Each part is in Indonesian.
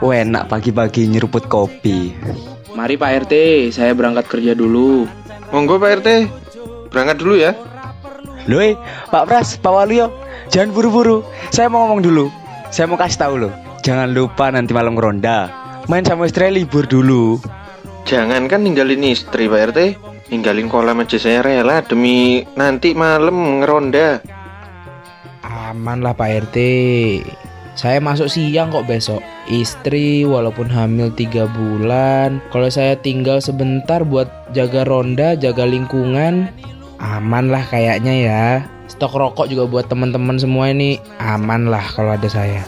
Enak pagi-pagi nyeruput kopi. Mari Pak RT, saya berangkat kerja dulu. Monggo Pak RT, berangkat dulu ya. Loh, eh, Pak Pras, Pak Waluyo, jangan buru-buru. Saya mau ngomong dulu. Saya mau kasih tahu loh. Jangan lupa nanti malam ngeronda. Main sama istri libur dulu. Jangan kan ninggalin istri Pak RT, ninggalin kolam aja saya rela demi nanti malam ngeronda. Aman lah Pak RT. Saya masuk siang kok besok. Istri walaupun hamil tiga bulan. Kalau saya tinggal sebentar buat jaga ronda, jaga lingkungan, aman lah kayaknya ya. Stok rokok juga buat teman-teman semua ini aman lah kalau ada saya.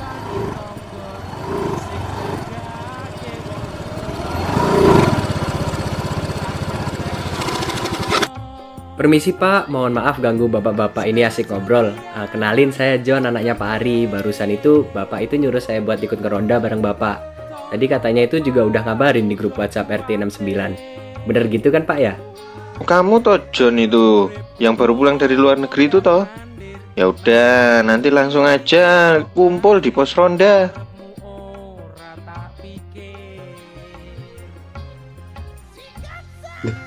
Permisi Pak, mohon maaf ganggu bapak-bapak ini asik ngobrol. Ah, kenalin saya John, anaknya Pak Ari. Barusan itu bapak itu nyuruh saya buat ikut ngeronda bareng bapak. Tadi katanya itu juga udah ngabarin di grup WhatsApp RT 69. Bener gitu kan Pak ya? Kamu toh John itu yang baru pulang dari luar negeri itu toh? Ya udah, nanti langsung aja kumpul di pos ronda.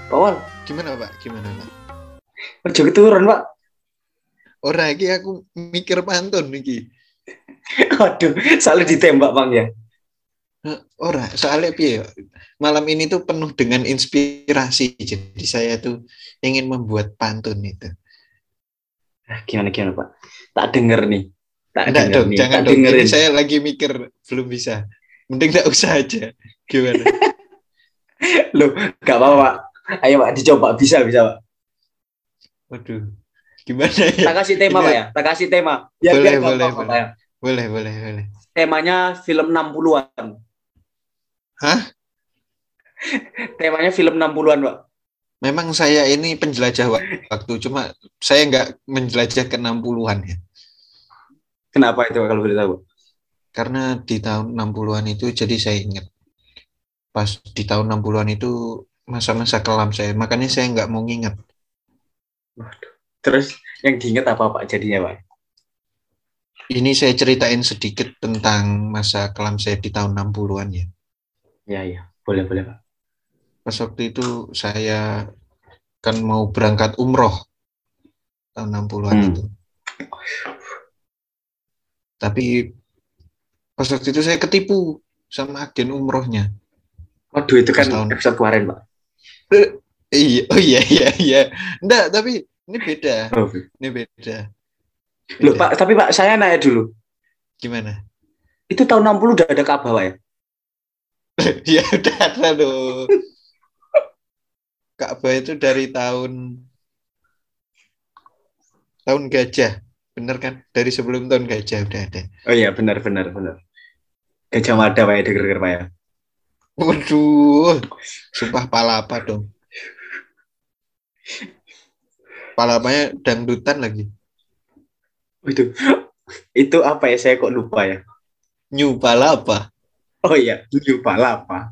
Pawal, Gimana Pak? Gimana Pak? Kerja keturun pak. Ora iki aku mikir pantun iki. Aduh, selalu ditembak bang ya. Eh, Ora, soalnya piye? Malam ini tuh penuh dengan inspirasi. Jadi saya tuh ingin membuat pantun itu. Ah, Gimana gimana pak? Tak denger nih. Tak Enggak denger dong, nih. jangan tak dong. Ini saya lagi mikir belum bisa. Mending tak usah aja. Gimana? Loh, gak apa-apa pak. Ayo pak, dicoba bisa bisa pak. Waduh. Gimana ya? Tak kasih tema pak ya. Tak kasih tema. Biar Boleh, biar boleh, boleh. Pak, ya. Boleh, boleh, boleh. Temanya film 60-an. Hah? Temanya film 60-an pak. Memang saya ini penjelajah wa- waktu, cuma saya nggak menjelajah ke 60-an ya. Kenapa itu Pak, kalau boleh tahu? Pak? Karena di tahun 60-an itu jadi saya ingat. Pas di tahun 60-an itu masa-masa kelam saya, makanya saya nggak mau nginget. Terus yang diingat apa pak jadinya pak? Ini saya ceritain sedikit tentang masa kelam saya di tahun 60-an ya. Ya ya, boleh boleh pak. Pas waktu itu saya kan mau berangkat umroh tahun 60-an Hmm. itu. Tapi pas waktu itu saya ketipu sama agen umrohnya. Waduh itu kan Setahun. episode kemarin pak. Iya, oh iya iya iya. Enggak, tapi ini beda. Oh. Ini beda. Loh Beda. pak, tapi pak saya nanya dulu. Gimana? Itu tahun 60 udah ada Ka'bah pak ya? ya udah ada loh. Ka'bah itu dari tahun tahun gajah. Bener kan? Dari sebelum tahun gajah udah ada. Oh iya benar benar benar. Gajah Mada pak ya denger pak ya. Waduh, sumpah palapa dong. Palapanya dangdutan lagi. Itu itu apa ya saya kok lupa ya. New palapa. Oh iya, lupa lah apa.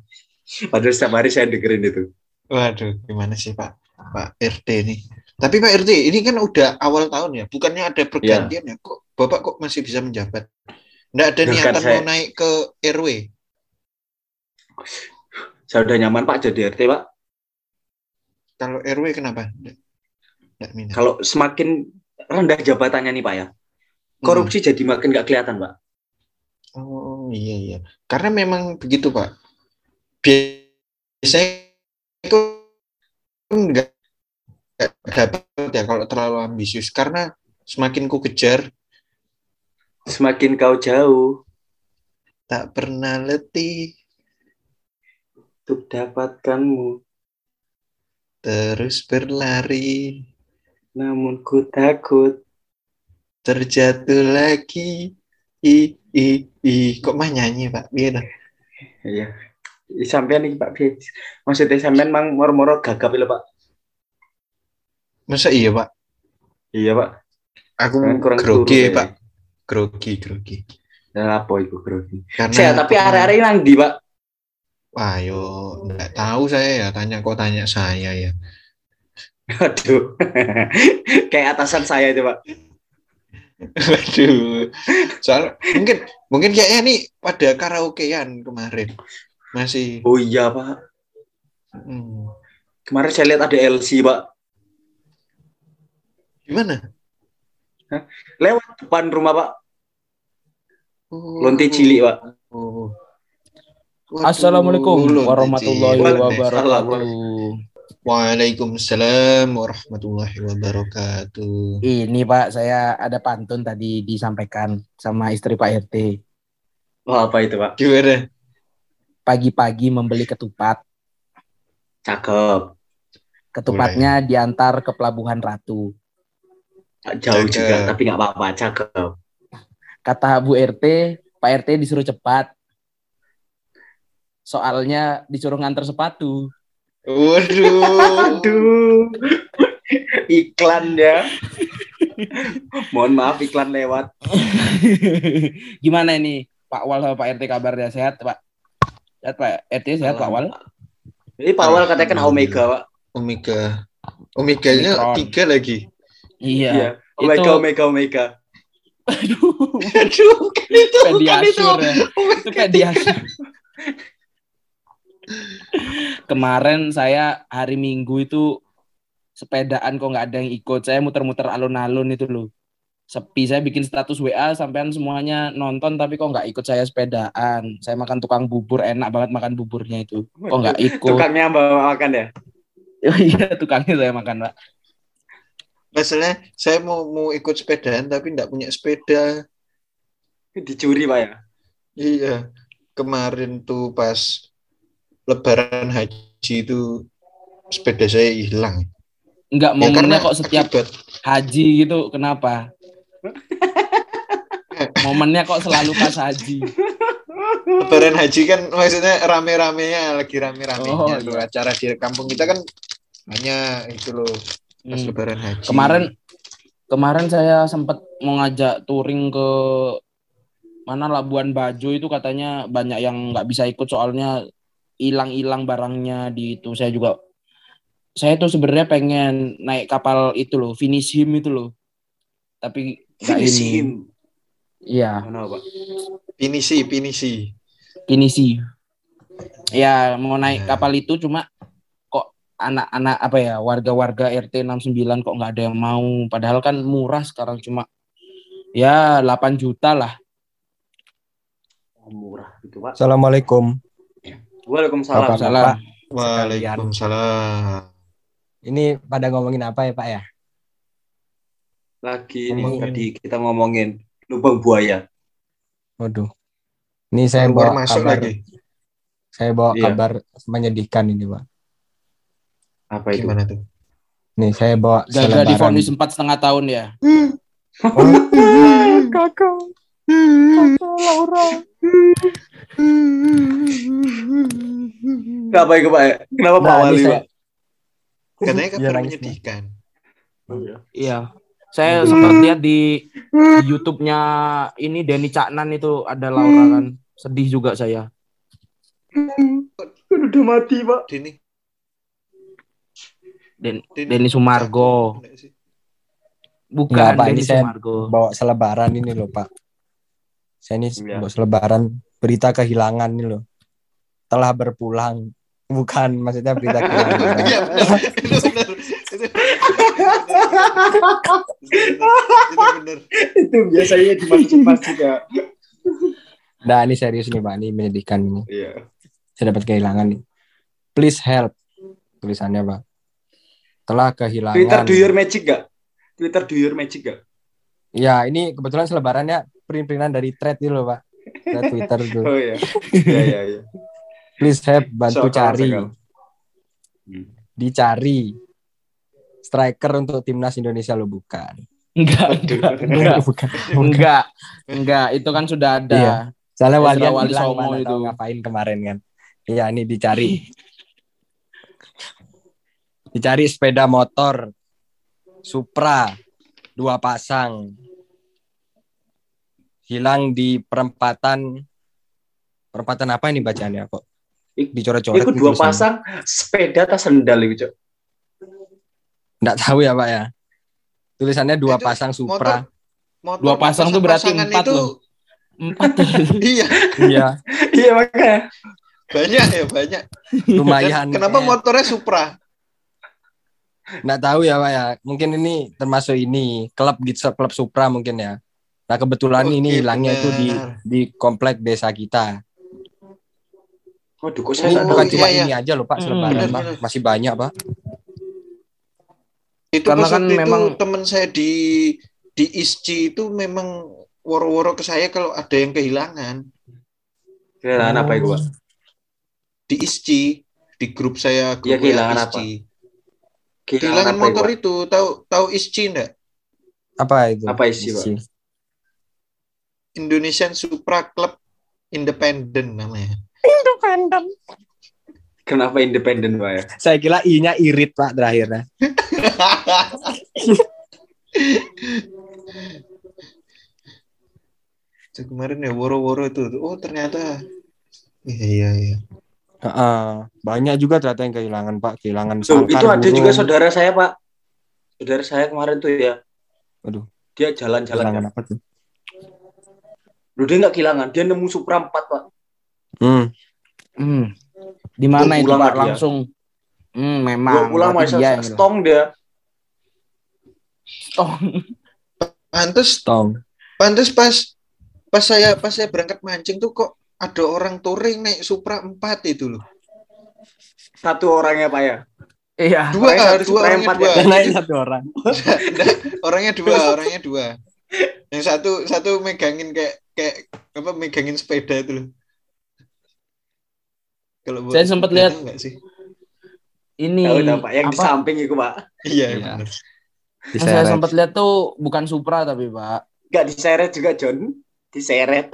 Padahal setiap hari saya dengerin itu. Waduh, gimana sih Pak? Pak RT nih. Tapi Pak RT, ini kan udah awal tahun ya. Bukannya ada pergantian ya? Kok Bapak kok masih bisa menjabat? Nggak ada niatan saya- mau naik ke RW? Saya udah nyaman pak jadi RT pak. Kalau RW kenapa? Nggak, minat. Kalau semakin rendah jabatannya nih pak ya, korupsi jadi makin nggak kelihatan pak. Oh iya iya. Karena memang begitu Pak. Biasanya itu enggak enggak dapat ya kalau terlalu ambisius karena semakin ku kejar Semakin kau jauh tak pernah letih untuk dapatkanmu, terus berlari namun ku takut. terjatuh lagi i i i kok mah nyanyi Pak Iya dah. Iya. Sampean nih Pak Bi. Maksudnya sampean mang moro-moro gagap lho Pak. Masa iya Pak? Iya Pak. Aku Sampean kurang grogi Pak. Grogi grogi. Dan apa itu grogi? Karena Saya tapi hari-hari nang di Pak. Wah, yo nggak tahu saya ya. Tanya kok tanya saya ya. Aduh. Kayak atasan saya itu Pak. Waduh. Soal mungkin mungkin kayaknya nih pada karaokean kemarin. Masih Oh iya pak. hmm, Kemarin saya lihat ada LC pak. gimana? Lewat depan rumah pak. Oh. Lonte cilik pak. Oh. Waduh, Assalamualaikum warahmatullahi wabarakatuh. Waalaikumsalam warahmatullahi wabarakatuh. Ini Pak, saya ada pantun tadi disampaikan sama istri Pak RT. Oh apa itu pak? Gimana? Pagi-pagi membeli ketupat. Cakep. Ketupatnya diantar ke Pelabuhan Ratu. Jauh Cakep. juga tapi nggak apa-apa. Cakep. Kata Bu RT, Pak RT disuruh cepat. Soalnya disuruh nganter sepatu. Waduh. Aduh. Iklan ya. Mohon maaf iklan lewat. Gimana ini Pak Wal sama Pak RT kabarnya sehat Pak? Sehat Pak RT sehat Pak Wal? Ini Pak Wal katanya kan Omega pak. Omega. Omeganya Omikron. tiga lagi. Iya. Omega Itu- Omega Omega. Aduh. Aduh, bukan itu, bukan itu. Pediasur ya. Itu pediasur. Kemarin saya hari Minggu itu sepedaan kok nggak ada yang ikut. Saya muter-muter alun-alun itu loh. Sepi saya bikin status WA sampean semuanya nonton tapi kok nggak ikut saya sepedaan. Saya makan tukang bubur enak banget makan buburnya itu. Kok nggak ikut? Tukangnya bawa makan ya. Iya tukangnya saya makan pak. Masalahnya saya mau mau ikut sepedaan tapi nggak punya sepeda. Dicuri pak ya. Iya. Kemarin tuh pas Lebaran haji itu sepeda saya hilang. Nggak Ya, momennya kok setiap akibat haji gitu kenapa? momennya kok selalu pas haji. Lebaran haji kan maksudnya rame-ramenya lagi rame-ramenya Oh, iya. acara di kampung kita kan hanya itu loh pas Hmm. Lebaran haji. Kemarin kemarin saya sempat mau ngajak touring ke mana Labuan Bajo itu katanya banyak yang nggak bisa ikut soalnya hilang-hilang barangnya di itu. Saya juga saya tuh sebenarnya pengen naik kapal itu loh, finish him itu loh. Tapi nggak ini. Finisim. Iya, Mana pak? pinisi pinisi. finish Ya, mau naik Ya. kapal itu cuma kok anak-anak apa ya, warga-warga RT 69 kok nggak ada yang mau. Padahal kan murah sekarang cuma ya 8 juta lah. Murah itu pak. Assalamualaikum. Waalaikumsalam. Bapak. Salah. Waalaikumsalam. Ini pada ngomongin apa ya Pak ya? Lagi ini Ngomongin. tadi kita ngomongin lubang buaya. Waduh. Ini saya Keluar bawa masuk kabar. lagi. Saya bawa Iya. kabar menyedihkan ini Pak. Apa itu? Gimana tuh? Nih saya bawa Gagal selebaran. difonis empat setengah tahun ya. Kenapa itu pak? ya? Kenapa Pak Nah, ini Wali saya- pak? Katanya Iya, kabar nangis, menyedihkan. Iya. Saya sempat lihat di, di YouTube-nya ini Denny Caknan itu ada Laura kan. Sedih juga saya. Udah mati pak. Dini. Den. Denny Sumargo. Bukan Nggak, Pak, ini Denny saya- Sumargo. bawa selebaran ini loh Pak. Saya ini Iya. bawa selebaran berita kehilangan ini loh. Telah berpulang. Bukan maksudnya berita kehilangan. Iya. Itu benar. Itu Itu benar. itu biasanya di masjid-masjid ya. Nah ini serius nih Pak. Ini menyedihkan ini. Iya. Saya dapat kehilangan nih. Please help. Tulisannya Pak. Telah kehilangan. Twitter do your magic gak? Twitter do your magic gak? Ya ini kebetulan selebarannya print-printan dari thread itu loh Pak. Thread Twitter itu. Oh iya. Iya iya iya. Please help bantu Sokal, cari. sokal. Dicari. Striker untuk timnas Indonesia lo bukan. Enggak, enggak, enggak, bukan. enggak, enggak. Itu kan sudah ada. Iya. Soalnya Wali bilang Songo mana itu. ngapain kemarin kan. Iya ini dicari. dicari sepeda motor Supra dua pasang hilang di perempatan perempatan apa ini bacaannya kok dicoret-coret Itu dua pasang sepeda tas sendal itu, Cok. nggak tahu ya pak ya tulisannya dua Itu pasang Supra motor Dua pasang tuh berarti empat itu loh. Empat iya Iya, Iya makanya. banyak ya banyak. lumayan. Dan kenapa Eh, motornya Supra? nggak tahu ya pak ya mungkin ini termasuk ini klub gitu klub Supra mungkin ya nah kebetulan Oke, ini hilangnya itu di di komplek desa kita Waduh kok Oh, saya ini bukan cuma iya, iya. ini aja loh pak Hmm, selebaran pak masih banyak pak Itu Karena kan waktu memang- itu teman saya di di ISCI itu memang woro-woro ke saya kalau ada yang kehilangan Kehilangan apa itu, Pak? di ISCI di grup saya grup Iya, kehilangan WA apa? ISCI. Kehilangan apa motor itu? itu tahu tahu ISCI enggak? apa itu Apa isi, Pak? Indonesian Supra Club Independent namanya. Kenapa independen, Pak ya? saya kira i-nya irit pak terakhirnya Itu kemarin ya woro-woro itu. Oh ternyata iya iya iya. Heeh, banyak juga ternyata yang kehilangan pak kehilangan Tuh, sangkar itu ada juga burung. saudara saya, Pak. Saudara saya kemarin tuh ya. Aduh. Dia jalan-jalan. kehilangan kan. apa tuh Loh, dia nggak kehilangan. Dia nemu Supra 4, Pak. hmm. Hmm. Di mana Gua itu pulang Pak ya. langsung? Hmm, Gua memang. pulang berarti masa dia stong dia. Stong. Pantes tong pantes pas pas saya pas saya berangkat mancing tuh kok ada orang touring naik Supra 4 itu loh. Satu orangnya, Pak ya. Iya. Dua, Orangnya dua Supra orangnya empat dua. ya. naik satu orang orangnya dua, orangnya dua. Yang satu satu megangin kayak kayak apa megangin sepeda itu loh. Kalau buat Saya sempat lihat enggak sih? Ini Tahu dah, Pak. Yang di apa? samping itu, Pak. Iya, Iya. benar. Yang saya sempat lihat tuh bukan Supra tapi Pak. Nggak diseret juga, John. Diseret.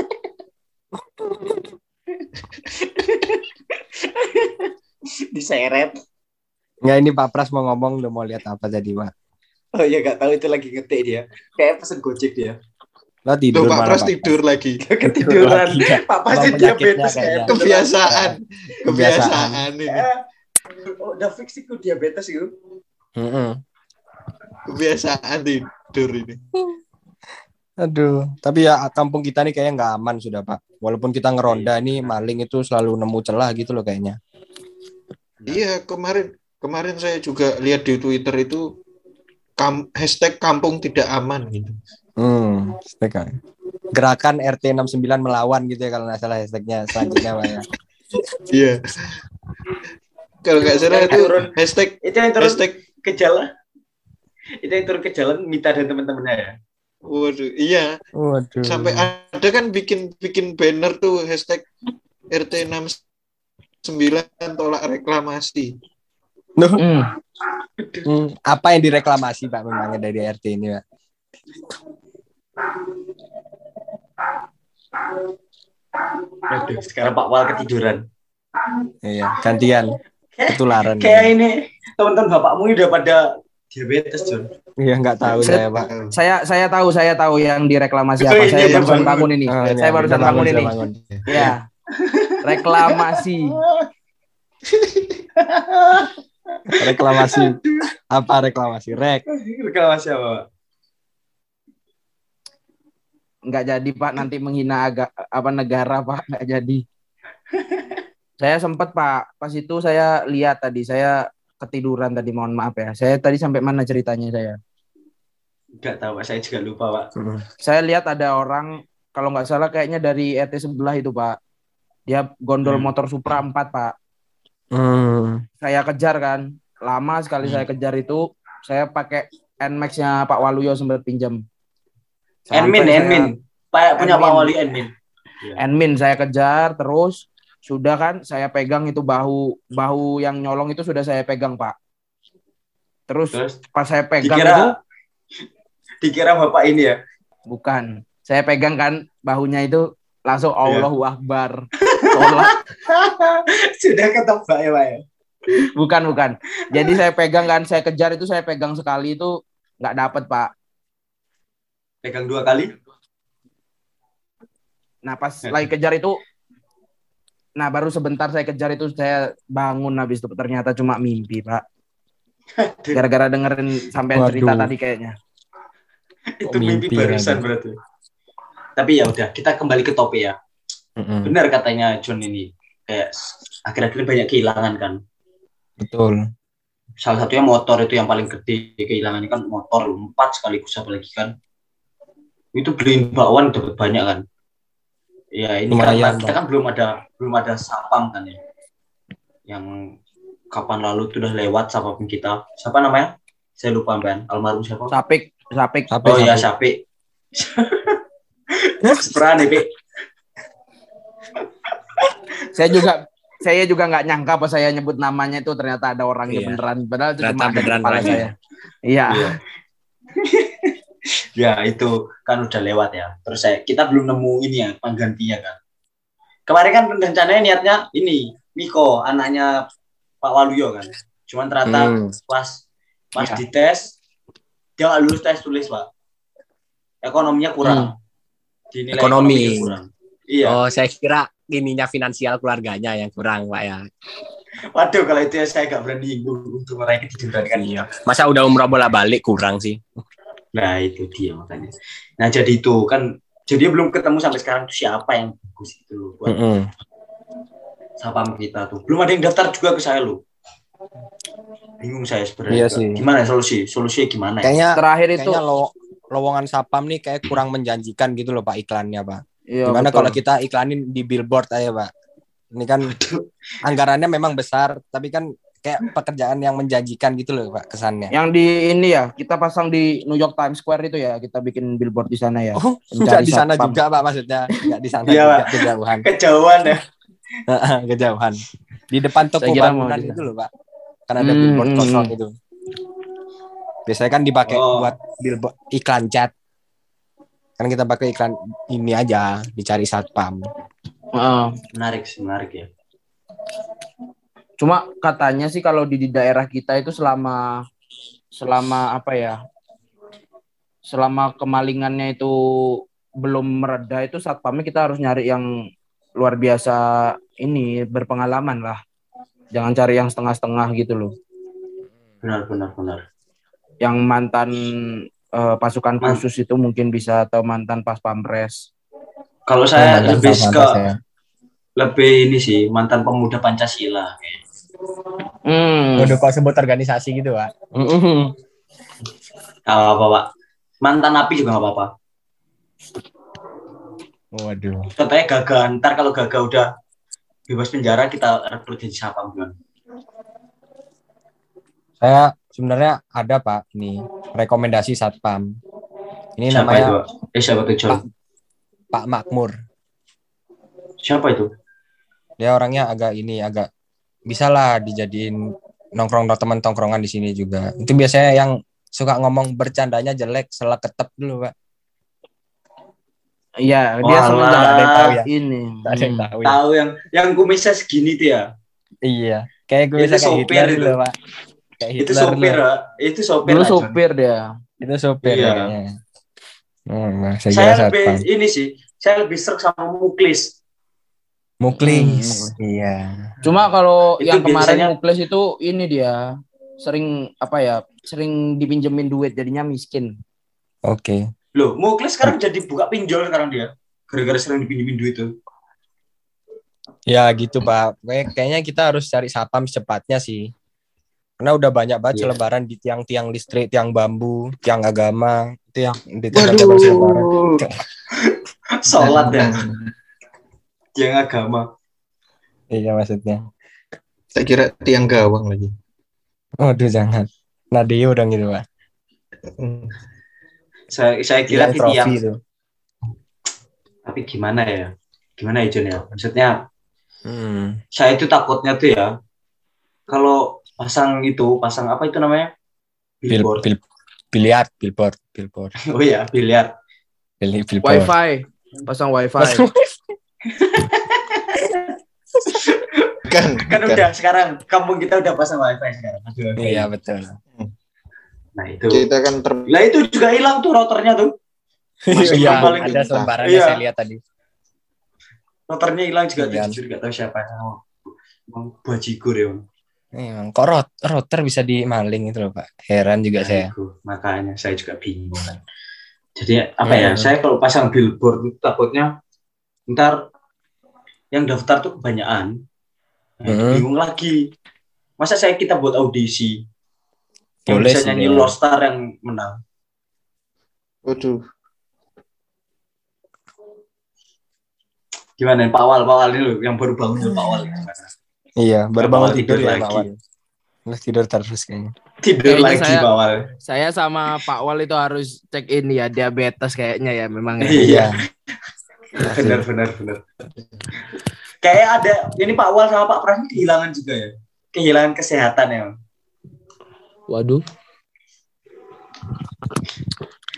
diseret. nggak ini pak Pras mau ngomong udah mau lihat apa tadi pak Oh iya, nggak tahu itu lagi ngetik dia. Kayak pesen gojek dia. Lo Tuh tidur Pak malah Pras pak tidur lagi. Ketiduran. Pak penyakitnya diabetes kayaknya. kayak Kebiasaan. Kebiasaan. Kebiasaan ini. Eh, Oh, udah fix itu diabetes itu. Mm-mm. Kebiasaan tidur ini. Aduh, tapi ya kampung kita nih kayaknya nggak aman sudah Pak. Walaupun kita ngeronda nih maling itu selalu nemu celah gitu loh kayaknya. Iya, kemarin kemarin saya juga lihat di Twitter itu kam, hashtag kampung tidak aman gitu. Hmm, hashtag kan. Gerakan RT 69 melawan gitu ya kalau nggak salah hashtagnya selanjutnya Pak ya. Iya. Kalau nggak salah itu turun. hashtag Itu yang turun hashtag ke jalan. Itu yang turun ke jalan Mita dan teman-temannya ya. waduh, iya. Waduh. Sampai ada kan bikin bikin banner tuh hashtag RT 69 tolak reklamasi. Nuh, Hmm. hmm, apa yang direklamasi Pak memangnya dari RT ini Pak? Aduh, sekarang Pak Wal ketiduran. Iya, gantian. Ketularan. Kayak ini teman-teman bapakmu udah pada diabetes, John. Iya, nggak tahu saya Pak. Saya saya tahu saya tahu yang direklamasi Oh, apa. iya, saya iya, barusan bangun. bangun ini. Oh, saya iya, barusan bisa bangun ini. bangun. Ya. Reklamasi. Reklamasi. Apa reklamasi? Rek. Reklamasi apa, Pak? Nggak jadi Pak nanti menghina agak apa negara Pak nggak jadi. saya sempat Pak pas itu saya lihat tadi saya ketiduran tadi mohon maaf ya. Saya tadi sampai mana ceritanya saya? Enggak tahu, Pak. Saya juga lupa, Pak. Saya lihat ada orang kalau nggak salah kayaknya dari RT sebelah itu Pak. Dia gondol Hmm. motor Supra 4 Pak. Hmm. Saya kejar kan. Lama sekali saya kejar itu. Saya pakai Nmax-nya Pak Waluyo sempat pinjam. Enmin, saya- Enmin. Pak punya. Pak Wali Enmin. Enmin saya kejar terus sudah kan saya pegang itu bahu bahu yang nyolong itu sudah saya pegang Pak. Terus Terus pas saya pegang dikira itu dikira Bapak ini ya. bukan. Saya pegang kan bahunya itu langsung Iya. Allahu Akbar. Tolak. Sudah ketebak ya, Pak ya. Bukan, bukan. Jadi saya pegang kan, saya kejar itu saya pegang sekali itu nggak dapet Pak. Pegang dua kali. Nah pas Ya. lagi kejar itu, nah baru sebentar saya kejar itu saya bangun habis itu ternyata cuma mimpi Pak. Gara-gara dengerin sampai Waduh. cerita tadi kayaknya. itu Kok mimpi, mimpi barusan lagi? berarti. Tapi ya udah, kita kembali ke topik ya. Mm-mm. Benar katanya John ini. Kayak akhir-akhir ini banyak kehilangan kan. Betul. Salah satunya motor itu yang paling gede kehilangannya kan motor empat sekaligus apalagi kan. Itu beliin bakwan dapat banyak kan. Ya ini Lumayan, karena kita kan belum ada belum ada sapam kan ya. Yang kapan lalu tuh udah lewat sapam kita. Siapa namanya? Saya lupa Ben. Almarhum siapa? Sapik, sapik. Oh iya Syafiq. Berani, Pik. Saya juga saya juga nggak nyangka pas saya nyebut namanya itu ternyata ada orangnya Iya. beneran. Padahal itu Ternyata cuma ada di beneran kepala saya. Iya. Iya. ya itu kan udah lewat ya. Terus saya kita belum nemu ini ya penggantinya kan. Kemarin kan rencananya niatnya ini Miko anaknya Pak Waluyo kan. Cuman ternyata Hmm. pas pas Iya. dites dia nggak lulus tes tulis pak. Ekonominya kurang. Dinilai Ekonomi. kurang. Iya. Oh, saya kira ininya finansial keluarganya yang kurang, Pak ya. Waduh kalau itu ya saya gak berani untuk meraih kejujuran kan. Iya. Masa udah umrah bola balik kurang sih. Nah itu dia makanya. Nah jadi itu kan jadi belum ketemu sampai sekarang tuh siapa yang bagus itu loh buat Mm-mm. sapam kita tuh. Belum ada yang daftar juga ke saya loh. Bingung saya sebenarnya. Iya sih. Gimana solusi? Solusinya gimana ya? Kayaknya Terakhir itu kayaknya lo, lowongan sapam nih kayak kurang menjanjikan gitu loh Pak iklannya Pak. Iya, Gimana betul. kalau kita iklanin di billboard aja Pak? Ini kan anggarannya memang besar, tapi kan kayak pekerjaan yang menjanjikan gitu loh Pak kesannya. yang di ini ya kita pasang di New York Times Square itu ya kita bikin billboard di sana ya. Oh, di sana satpam. juga Pak maksudnya. Enggak di sana Iya, juga kejauhan. Kejauhan ya. kejauhan. Di depan toko bangunan itu loh Pak. Kan ada Hmm, billboard hmm, kosong hmm. itu. Biasanya kan dipakai Oh. buat billboard iklan cat. Kan kita pakai iklan ini aja, dicari satpam. Heeh. Menarik sih, menarik ya. Cuma katanya sih kalau di, di daerah kita itu selama selama apa ya? Selama kemalingannya itu belum mereda itu satpamnya kita harus nyari yang luar biasa ini berpengalaman lah. Jangan cari yang setengah-setengah gitu loh. Benar, benar, benar. Yang mantan eh, pasukan Man- khusus itu mungkin bisa atau mantan pas pampres. Kalau saya Mantan lebih ke saya. lebih ini sih mantan pemuda Pancasila. Hmm. Udah kok sebut organisasi gitu, Pak. Mm-mm. Gak apa-apa, Pak. Mantan napi juga gak apa-apa. Waduh. Katanya gagah. Ntar kalau gagah udah bebas penjara, kita rekrut jadi siapa bukan? Saya sebenarnya ada, Pak, ini rekomendasi satpam. Ini Siapa namanya itu, Pak? Eh, siapa tuh, John? Pak. Pak Makmur. Siapa itu? Dia orangnya agak ini agak bisa lah dijadiin nongkrong teman tongkrongan di sini juga. Itu biasanya yang suka ngomong bercandanya jelek, selak ketep dulu, Pak. Iya, dia Walah. semenjak Nggak ada yang tahu ya. ini. Tak ada yang Hmm. tahu ya. Tahu yang yang kumisnya segini tuh ya? Iya. Kayak gue Itu bisa kayak sopir Hitler itu. dulu, Pak. Kayak itu Hitler sopir, dulu. Pak. Itu sopir. Dulu lah, John. sopir dia. Itu sopir Iya. kayaknya. Hmm, nah, saya, Saya lebih ini sih, saya lebih serak sama Muklis. Muklis. Iya. Cuma kalau Itu yang kemarin biasanya- Muklis itu ini dia sering apa ya? Sering dipinjemin duit jadinya miskin. Oke. Loh, Muklis sekarang jadi buka pinjol sekarang dia. Gara-gara sering dipinjemin duit tuh. Ya gitu Pak. Kayak- Kayaknya kita harus cari sapam secepatnya sih. Karena udah banyak banget Iya. selebaran di tiang-tiang listrik, tiang bambu, tiang agama, itu yang di tiang-tiang selebaran. Sholat ya. Yang agama. Iya maksudnya. Saya kira tiang gawang lagi. Waduh jangan. Nadio dong gitu Pak. Hmm. Saya saya kira Tiang trofi tiang. itu. Tapi gimana ya? Gimana ya John ya? Maksudnya Hmm. saya itu takutnya tuh ya. Kalau pasang itu, pasang apa itu namanya? Bil, Billboard. bil, biliar, billboard, billboard, Oh iya, biliar. Bil- billboard. Wifi, pasang wifi. Kan, Kan udah sekarang kampung kita udah pasang wifi sekarang. Iya betul. Nah itu. Kita kan ter Lah itu juga hilang tuh routernya tuh. Iya, yang paling ada pintar. selembarannya Iya. saya lihat tadi. Routernya hilang juga tuh Iya. jujur gak tahu siapa. Oh, Emang bajigur ya. Bang. Emang kok rot, router bisa dimaling itu loh Pak. Heran juga saya. Aduh, makanya saya juga bingung kan. Jadi apa ya? Ya. Saya kalau pasang billboard itu takutnya ntar yang daftar tuh kebanyakan. Nah, Hmm. Bingung lagi. Masa saya kita buat audisi? Yang Boleh bisa sih, nyanyi ya. Lost Star yang menang. Waduh. Gimana Pak Wal? Pak Wal dulu yang baru bangun dulu Pak Wal. Gimana? Iya, baru bangun tidur, tidur ya lagi. Pak tidur terus kayaknya. Tidur Kayaknya lagi saya- Pak Wal. Saya sama Pak Wal itu harus cek in ya diabetes kayaknya ya memang. ya. Iya. benar benar benar. Kayak ada ini Pak Wal sama Pak Pras ini kehilangan juga ya. Kehilangan kesehatan ya. Waduh.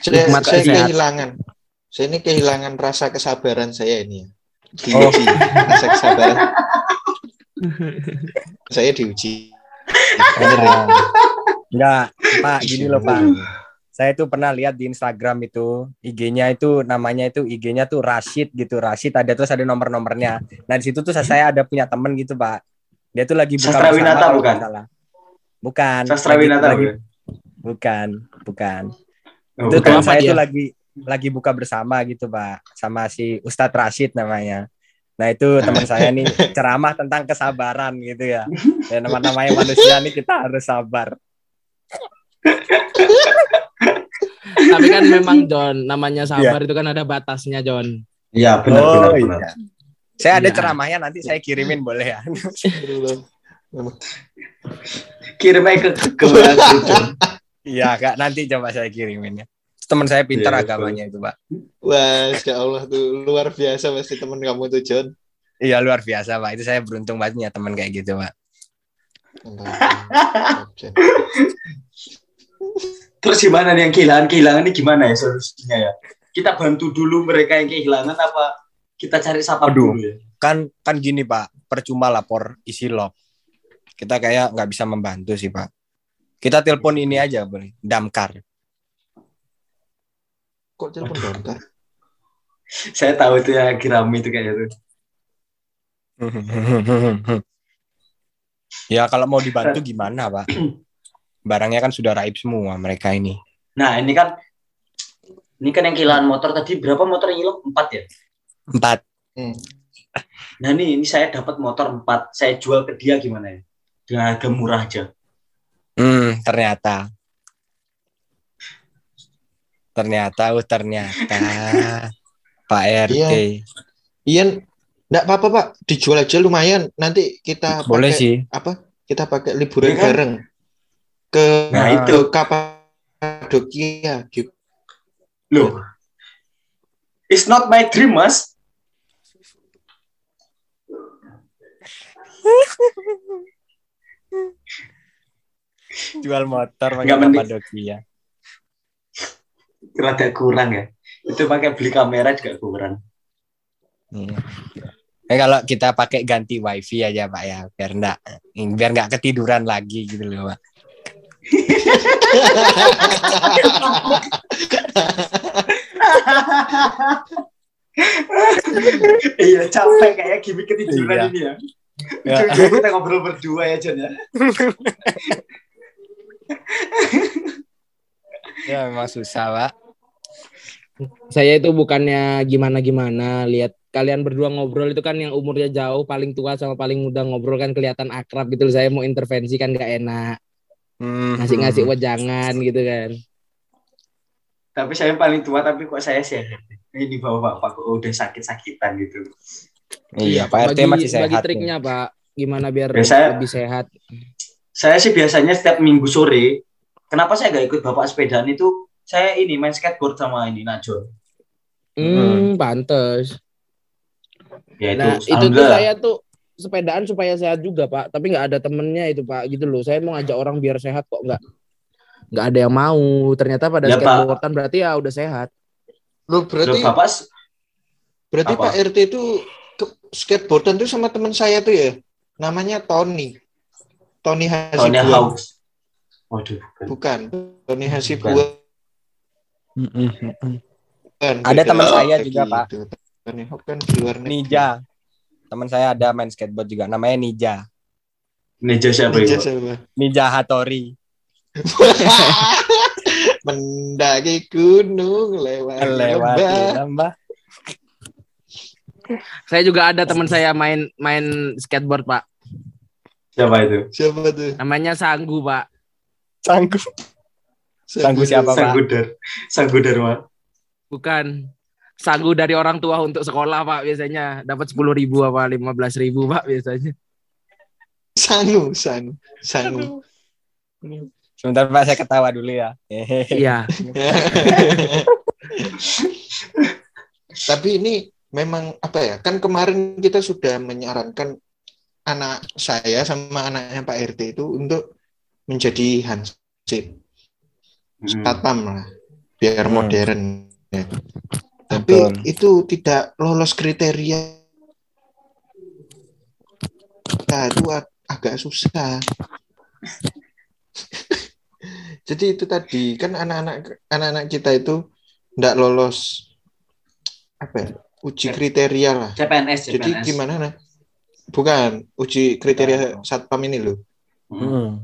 Saya, Nikmat saya kehilangan. Saya ini kehilangan rasa kesabaran saya ini ya. Oh. Diuji rasa kesabaran. saya diuji. Bener ya? Enggak, Pak, gini loh, Pak. Saya tuh pernah lihat di Instagram itu IG-nya itu namanya itu IG-nya tuh Rashid gitu. Rashid ada terus ada nomor-nomornya. Nah, di situ tuh saya ada punya temen gitu, Pak. Dia tuh lagi buka Sastra bersama Winata kalau bukan? salah. Bukan. Sastra Lagi- Winata lagi- bukan? Bukan, bukan. Oh, itu bukan. saya dia? tuh lagi lagi buka bersama gitu pak sama si Ustadz Rashid namanya nah itu teman saya nih ceramah tentang kesabaran gitu ya dan nama namanya manusia nih kita harus sabar Tapi kan memang John namanya sabar itu kan ada batasnya John. Iya benar oh benar. benar. iya. Saya ada Iya. ceramahnya nanti saya kirimin boleh ya? Kirim aja ke ke iya kak nanti coba saya kirimin ya. Teman saya pintar Iya, agamanya itu pak. Wah, ya Allah tuh luar biasa pasti teman kamu tuh John. iya luar biasa pak. Itu saya beruntung banget punya teman kayak gitu pak. Terus gimana nih yang kehilangan kehilangan ini gimana ya solusinya ya? Kita bantu dulu mereka yang kehilangan apa kita cari siapa dulu ya? kan kan gini pak percuma lapor isi log kita kayak nggak bisa membantu sih pak kita telepon ini aja boleh damkar Kok telepon damkar? Saya tahu itu yang lagi rame itu kayaknya tuh. ya kalau mau dibantu gimana pak barangnya kan sudah raib semua mereka ini Nah ini kan ini kan yang kehilangan motor tadi berapa motor yang hilang? Empat ya? empat Hmm. Nah ini ini saya dapat motor empat, saya jual ke dia gimana ya? Dengan harga murah aja. hmm, ternyata ternyata oh ternyata pak rt Iya, enggak apa-apa Pak, dijual aja lumayan. Nanti kita boleh pakai sih apa? Kita pakai liburan Iya kan? bareng ke Nah, itu. Kapadokia gitu. Loh, it's not my dream mas. jual motor pakai. Kapadokia Rada kurang ya. Itu pakai beli kamera juga kurang. Iya. Eh, kalau kita pakai ganti wifi aja pak ya biar enggak biar nggak ketiduran lagi gitu loh pak iya capek kayak gimmick ketiduran Iya. ini ya. Ya. Kita ngobrol berdua ya John ya. ya memang susah pak Saya itu bukannya gimana-gimana lihat kalian berdua ngobrol itu kan yang umurnya jauh paling tua sama paling muda ngobrol kan kelihatan akrab gitu loh. Saya mau intervensi kan gak enak. Hmm. Ngasih-ngasih wejangan gitu kan. Tapi saya paling tua tapi kok saya sehat. Ini bapak-bapak kok udah sakit-sakitan gitu. iya pak rt bagi, masih sehat bagi nih. triknya Pak, gimana biar Ya, saya- lebih sehat. Saya sih biasanya setiap minggu sore, kenapa saya nggak ikut bapak sepedaan itu? Saya ini main skateboard sama ini Najwa. Hmm, pantes. Ya itu, Nah, itu tuh saya tuh sepedaan supaya sehat juga, Pak. Tapi nggak ada temennya itu, Pak. Gitu loh. Saya mau ngajak orang biar sehat kok nggak nggak ada yang mau. Ternyata pada Ya, Pak. skateboardan berarti ya udah sehat. Loh, berarti Loh, bapak berarti Apa? Pak RT itu skateboardan tuh sama teman saya tuh ya. Namanya Tony. Tony Tony Hasibuan. House. Waduh, bukan. Bukan. Tony Hasibuan. Bukan. Ada Beda teman saya juga, Pak. itu. Tony Hawk kan di luar negeri. Ninja teman saya ada main skateboard juga namanya Ninja Ninja siapa Ninja itu? siapa? Ninja Hattori Mendaki gunung lewat, lewat lembah. Saya juga ada teman saya main main skateboard, Pak. Siapa itu? Siapa tuh? Namanya Sanggu, Pak. Sanggup. Sanggu siapa, Pak? Sanggudar. Sanggudar, Mak. Bukan. Sanggu dari orang tua untuk sekolah, Pak, biasanya. Dapat 10 ribu apa 15 ribu, Pak, biasanya. Sangu, sangu, sangu. Sebentar Pak, saya ketawa dulu ya. Iya. Tapi ini memang apa ya? Kan kemarin kita sudah menyarankan anak saya sama anaknya Pak RT itu untuk menjadi hansip, Hmm. satpam lah, biar Hmm. modern. ya. Tapi Betul. itu tidak lolos kriteria. Nah, itu ag- agak susah. Jadi itu tadi kan anak-anak anak-anak kita itu tidak lolos apa ya, uji kriteria lah. CPNS, Jadi CPNS. gimana nah? Bukan uji kriteria satpam ini loh. Hmm.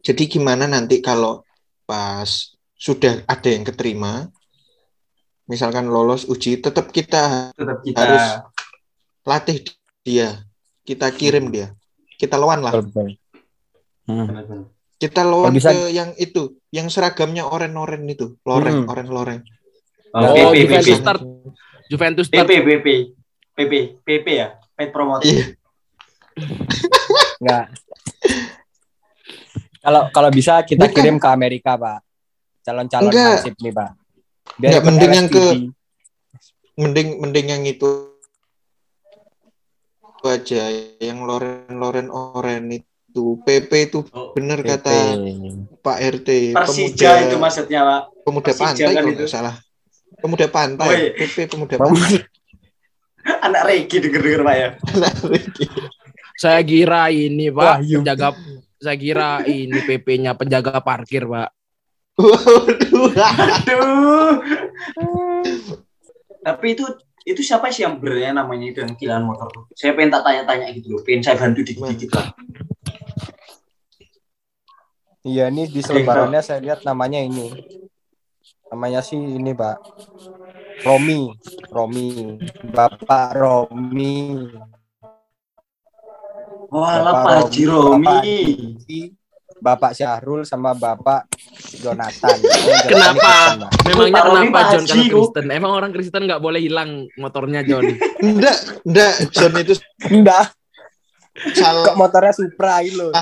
Jadi gimana nanti kalau pas sudah ada yang keterima, misalkan lolos uji, tetap kita Tetap kita harus latih dia, kita kirim dia, kita lawan lah. Hmm. Kita lawan bisa- ke yang itu, yang seragamnya oren-oren itu, loreng, Hmm. oren-loreng. Oh, Oh, PP, Juventus PP. start. Juventus PP, start. PP. PP, PP ya? Pet promoter. Iya. Enggak. Kalau kalau bisa kita Bukan. kirim ke Amerika, Pak. Calon-calon hansip nih, Pak. Enggak, ikut mending yang ke-. Mending mending yang itu itu aja, yang loren-loren oren itu, PP itu Oh, bener PP. kata Pak RT, Persija itu maksudnya, Pak. pemuda Persija pantai kan kalau itu. nggak salah. Pemuda pantai, Oh, iya. PP pemuda pantai. Anak Regi denger-denger, Pak ya. Saya kira ini, Wah, Pak, iya. penjaga saya kira ini PP-nya penjaga parkir, Pak. Waduh. Aduh. Tapi itu itu siapa sih yang benernya namanya itu yang kilan motor tuh? Saya pengen tak tanya-tanya gitu loh. Pengen saya bantu dikit-dikit lah. Iya, ini di selebarannya saya lihat namanya ini. Namanya sih ini, Pak. Romi, Romi, Bapak Romi. Walah Bapak Pak Haji Romi, Romi. Bapak Syahrul sama Bapak Jonathan. Kenapa? Memangnya kenapa John kalau. Kristen? Emang orang Kristen nggak boleh hilang motornya John? Enggak, enggak, John itu Enggak, salah kok motornya Supra ini loh.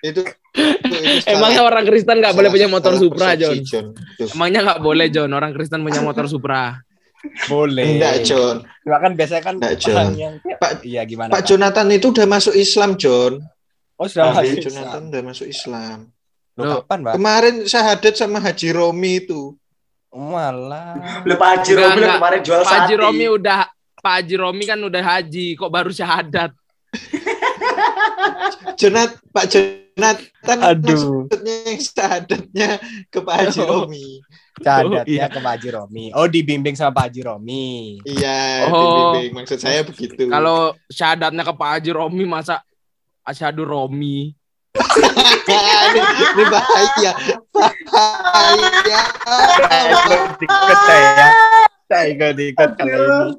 itu, itu, itu salah- Emangnya orang Kristen nggak boleh punya motor Supra John? John. Emangnya nggak boleh John orang Kristen punya motor Supra? Boleh. Enggak, John. Cuma kan biasanya kan Enggak, John. orang yang Pak- Iya gimana Pak Pak? Jonathan itu udah masuk Islam, John. Oh sudah Ah, masuk Jonathan Islam. udah masuk Islam. Loh, Loh. kapan Pak? Kemarin sahadat sama Haji Romi itu. Malah. Lu Pak Haji Romi enggak. kemarin jual Pak Haji. Romi udah Pak Haji Romi kan udah haji, kok baru syahadat? Jonat, Pak Jonathan Aduh. maksudnya yang sahadatnya ke Pak Haji Oh. Romi. Cadatnya iya. ke Pak Haji Romi. Oh dibimbing sama Pak Haji Romi. Iya, Oh. dibimbing. maksud saya begitu. Kalau syahadatnya ke Pak Haji Romi masa asyhadu Romi? ini, bahaya, bahaya. ikut saya. Saya ikut ikut kalau ini.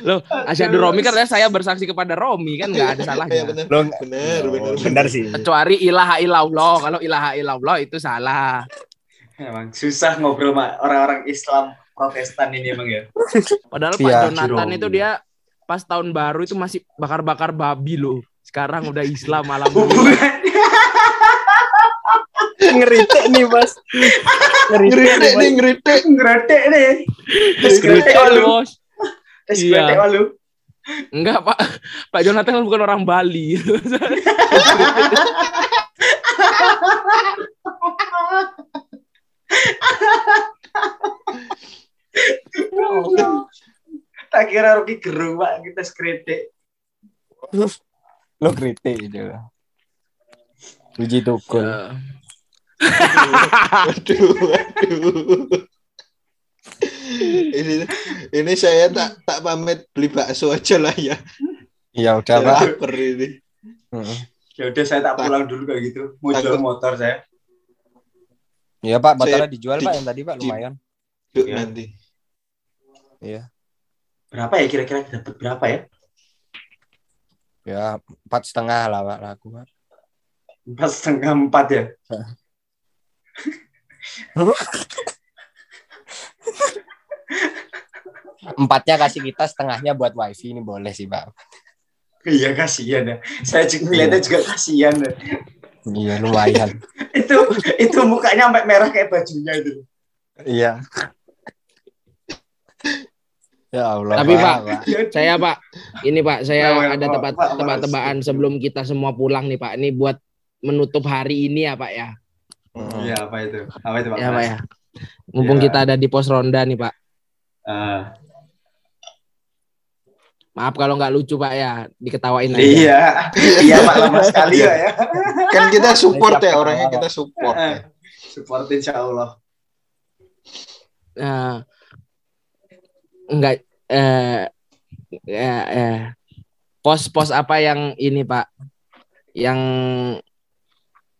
Loh, asyhadu Romi kan saya bersaksi kepada Romi kan nggak ada Iya, salahnya. benar, Lo benar, benar, benar sih. Kecuali ilaha illallah. Kalau ilaha illallah itu salah. Emang susah ngobrol sama orang-orang Islam Protestan ini emang ya. Padahal Iya, Pak Jonathan Romi. itu dia pas tahun baru itu masih bakar-bakar babi loh. Sekarang udah Islam malam Ngeritik nih Mas. Ngeritik Ngeritik nih, ngeritik. ngeretek nih. Ngeretek walu. bos. Iya. walu. Enggak Pak, Pak Jonathan kan bukan orang Bali. Tak kira Rocky gerung pak kita skretek. Lo kritik itu. Puji tukul. Waduh, waduh. ini ini saya tak tak pamit beli bakso aja lah ya. Ya udah Pak. lapar ini. Heeh. Ya udah saya tak pulang dulu kayak gitu. Mau jual Takut. motor saya. Iya Pak, Saya batalnya dijual di- Pak yang tadi Pak di- lumayan. Iya. nanti. Iya. Berapa ya kira-kira dapat berapa ya? Ya empat setengah lah Pak laku Pak. Empat setengah empat ya. Empatnya kasih kita, setengahnya buat wifi ini boleh sih Pak. Iya kasihan ya. Saya juga ngeliatnya juga kasihan. ya. Iya lumayan. itu itu mukanya sampai merah kayak bajunya itu. Iya. Ya Allah. Tapi, Pak, Ya, Saya Pak, ini Pak, saya well, ada Pak, Pak, tebak-tebakan sebelum kita semua pulang nih Pak. Ini buat menutup hari ini ya Pak ya. Iya apa itu? Apa itu Pak? Ya Pak ya. Mumpung Ya. kita ada di pos ronda nih Pak. Ah, Maaf kalau nggak lucu Pak ya, diketawain aja. iya, iya Pak lama sekali ya. ya. Kan kita support ya orangnya Pak. kita support. ya. Support insya Allah. Nah, enggak eh ya, eh pos-pos apa yang ini Pak? Yang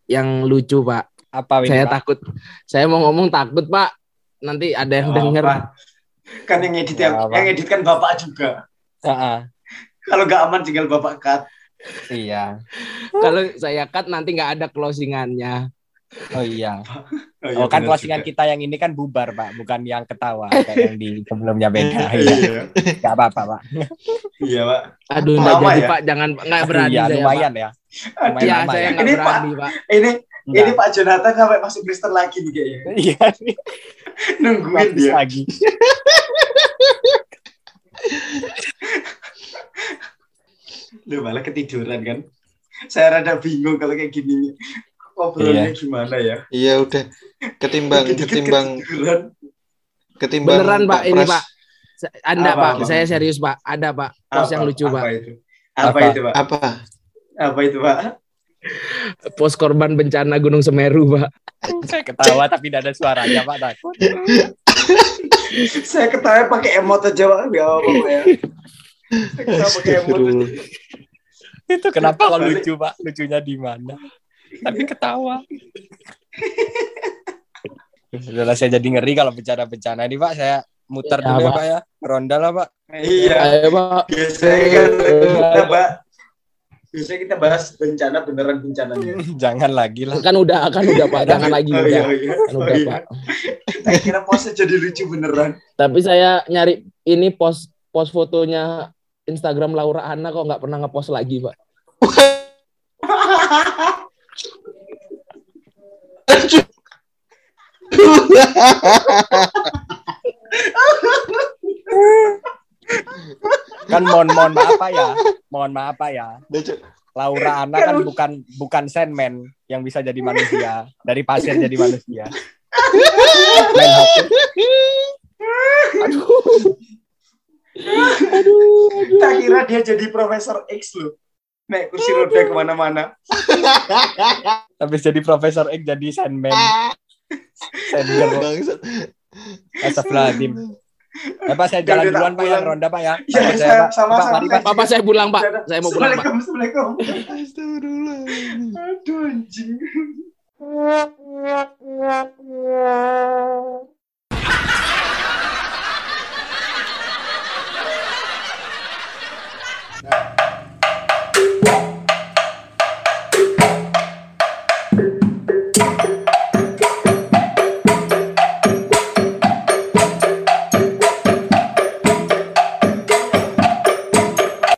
yang lucu Pak. Apa ini Saya Pak? takut. Saya mau ngomong takut Pak. Nanti ada yang Nggak denger. apa-apa. Kan yang edit yang, apa. yang edit kan bapak juga. Ah, Kalau nggak aman tinggal bapak cut. iya. Kalau saya cut nanti nggak ada closingannya. Oh iya. iya, Oh kan closingan juga. kita yang ini kan bubar Pak, bukan yang ketawa kayak yang di sebelumnya beda. Iya. Iya, Gak apa-apa Pak. iya Pak. Aduh, nggak Lama jadi ya? Pak, jangan nggak berani Iya saya, lumayan ya. Pak. Lumayan Ya, saya ya. nggak Ini, berani Pak. Ini Enggak. ini Pak Jonathan sampai masuk Kristen lagi nih kayaknya. Iya. Nungguin dia. lagi. Lu malah ketiduran kan. Saya rada bingung kalau kayak gini. Ngobrolnya gimana ya? Iya udah ketimbang ketimbang ketimbang Beneran Pak, ini Pak. Anda Apa, Pak, apa? saya serius Pak. Ada Pak, pos Apa- yang lucu apa Pak. itu? Apa, Apa? itu Pak? apa? Apa itu Pak? Pos korban bencana Gunung Semeru Pak. Saya ketawa tapi tidak ada suaranya Pak takut. Saya ketawa pakai emot aja Pak. Gak apa-apa ya. Saya ketawa pakai emot aja. Itu kenapa kalau lucu Pak? Lucunya di mana? Tapi ketawa. Udahlah saya jadi ngeri kalau bencana-bencana ini Pak. Saya muter Ya, dulu ya Pak. Pak ya. Ronda lah Pak. Iya. Ayo Pak. Biasanya kan kita bahas, biasanya kita bahas bencana beneran bencananya. Jangan lagi lah. Kan udah, kan udah Pak. Jangan lagi Oh, udah. iya, iya. Kan Oh, udah iya. Pak. Saya kira posnya jadi lucu beneran. Tapi saya nyari ini pos pos fotonya Instagram Laura Anna kok nggak pernah ngepost lagi Pak. Kan mohon mohon maaf Pak ya. Mohon maaf Pak ya. Laura Anna kan bukan bukan Sandman yang bisa jadi manusia. Dari pasir jadi manusia. Main hati. Tak kira dia jadi Profesor X loh. Naik kursi roda ke mana-mana. Habis jadi Profesor X jadi Sandman. Bangsat. Astagfirullahaladzim. Ya Pak, saya jalan duluan Pak ya, pulang. ronda Pak ya. Ya, Takut saya- Pak. sama- Pak, Pak. Papa saya pulang Pak. Saya mau pulang Pak. Assalamualaikum. Assalamualaikum. Aduh anjing. Nah,